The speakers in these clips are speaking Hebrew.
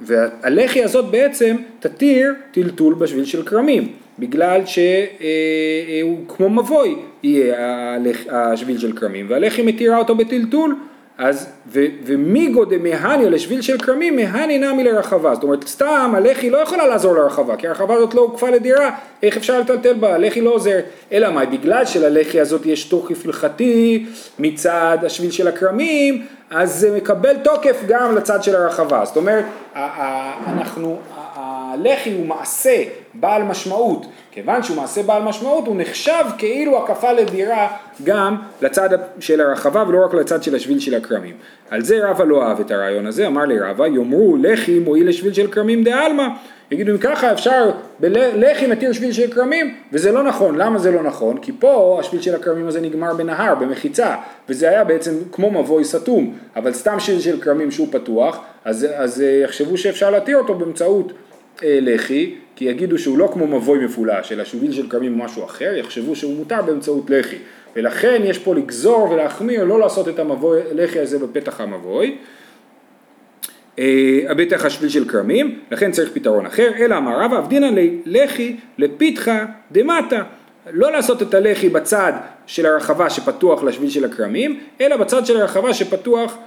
והלחי הזאת בעצם תתיר טלטול בשביל של כרמים, בגלל שהוא כמו מבוי יהיה השביל של כרמים, והלחי מתירה אותו בטלטול, אז ומיגו דמהניה לשביל של כרמים, מהני נמי לרחבה, זאת אומרת סתם הלחי לא יכולה לעזור לרחבה, כי הרחבה הזאת לא הוקפה לדירה, איך אפשר לטלטל בה, הלחי לא עוזר, אלא מה, בגלל שללחי הזאת יש תוקף הלכתי מצד השביל של הכרמים, אז זה מקבל תוקף גם לצד של הרחבה, זאת אומרת, אנחנו, הלחי הוא מעשה בעל משמעות, כיוון שהוא מעשה בעל משמעות הוא נחשב כאילו הקפה לדירה גם לצד של הרחבה ולא רק לצד של השביל של הכרמים. על זה רבא לא אהב את הרעיון הזה, אמר לרבא יאמרו לחי מועיל לשביל של כרמים דעלמא. יגידו אם ככה אפשר, לחי מתיר שביל של כרמים? וזה לא נכון, למה זה לא נכון? כי פה השביל של הכרמים הזה נגמר בנהר, במחיצה וזה היה בעצם כמו מבוי סתום. אבל סתם שביל של כרמים שהוא פתוח אז, אז אה, יחשבו שאפשר להתיר אותו באמצעות לחי כי יגידו שהוא לא כמו מבוי מפולש אלא שביל של כרמים הוא משהו אחר יחשבו שהוא מותר באמצעות לחי ולכן יש פה לגזור ולהחמיר לא לעשות את המבוי לחי הזה בפתח המבוי. הבטח אה, השביל של כרמים, לכן צריך פתרון אחר, אלא אמר רבא אבדינא לחי לפיתחא דמטה, לא לעשות את הלחי בצד של הרחבה שפתוח לשביל של הכרמים, אלא בצד של הרחבה שפתוח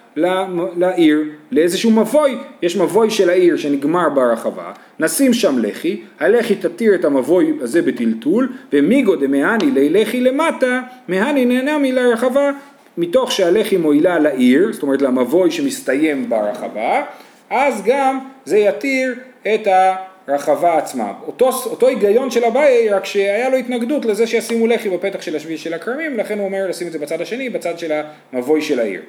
לעיר, לאיזשהו מבוי, יש מבוי של העיר שנגמר ברחבה, נשים שם לחי, הלחי תתיר את המבוי הזה בטלטול, ומיגו דמהני ללחי למטה, מהני נהנה מלרחבה מתוך שהלחי מועילה לעיר, זאת אומרת למבוי שמסתיים ברחבה, אז גם זה יתיר את הרחבה עצמה. אותו, אותו היגיון של אביי, רק שהיה לו התנגדות לזה שישימו לחי בפתח של השביל של הכרמים, לכן הוא אומר לשים את זה בצד השני, בצד של המבוי של העיר.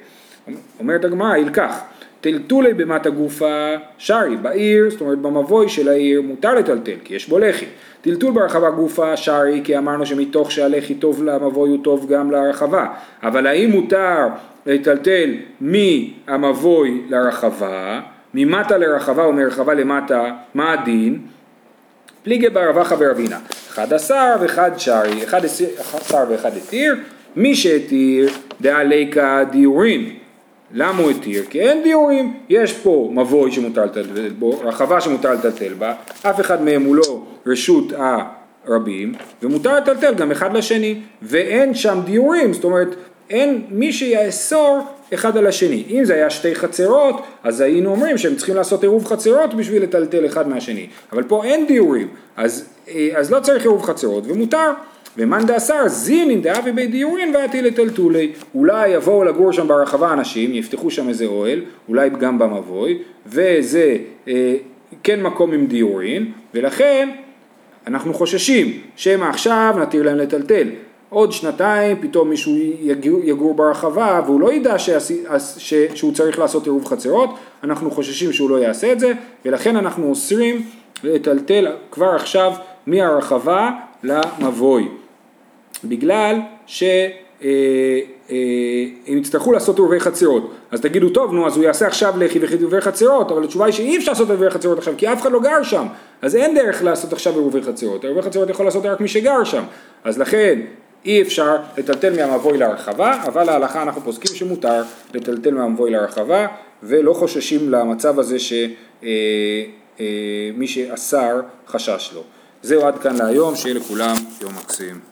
אומרת הגמרא, ילקח, טלטולי במטה גופה שרי, בעיר, זאת אומרת במבוי של העיר מותר לטלטל, כי יש בו לחי. טלטול ברחבה גופה שרי, כי אמרנו שמתוך שהלחי טוב למבוי הוא טוב גם לרחבה. אבל האם מותר לטלטל מהמבוי לרחבה, ממטה לרחבה ומרחבה למטה, מה הדין? פליגי ברבחה ברבינה, אחד עשר ואחד שרי, אחד עשר ואחד התיר, מי שהתיר דעליקה דיורין, למה הוא התיר? כי אין דיורים, יש פה מבוי שמותר לטלטל בו, רחבה שמותר לטלטל בה, אף אחד מהם הוא לא רשות הרבים, ומותר לטלטל גם אחד לשני, ואין שם דיורים, זאת אומרת, אין מי שיאסור אחד על השני. אם זה היה שתי חצרות, אז היינו אומרים שהם צריכים לעשות עירוב חצרות בשביל לטלטל אחד מהשני, אבל פה אין דיורים, אז, אה, אז לא צריך עירוב חצרות, ומותר. ומאן דאסר זינין דאבי בי דיורין ואתי לטלטולי. אולי יבואו לגור שם ברחבה אנשים, יפתחו שם איזה אוהל, אולי גם במבוי, וזה אה, כן מקום עם דיורין, ולכן אנחנו חוששים שמא עכשיו נתיר להם לטלטל. עוד שנתיים פתאום מישהו יגור, ברחבה והוא לא ידע שעשי, ש, שהוא צריך לעשות עירוב חצרות, אנחנו חוששים שהוא לא יעשה את זה ולכן אנחנו אוסרים לטלטל כבר עכשיו מהרחבה למבוי. בגלל שהם אה, אה, יצטרכו לעשות עירובי חצרות. אז תגידו, טוב, נו, אז הוא יעשה עכשיו לחי ועירובי חצרות, אבל התשובה היא שאי אפשר לעשות עירובי חצרות עכשיו, כי אף אחד לא גר שם, אז אין דרך לעשות עכשיו עירובי חצרות. עירובי חצרות יכול לעשות רק מי שגר שם. אז לכן, אי אפשר לטלטל מהמבוי להרחבה, אבל להלכה אנחנו פוסקים שמותר לטלטל מהמבוי להרחבה, ולא חוששים למצב הזה שמי אה, שאסר חשש לו. זהו עד כאן להיום, שיהיה לכולם יום מקסים.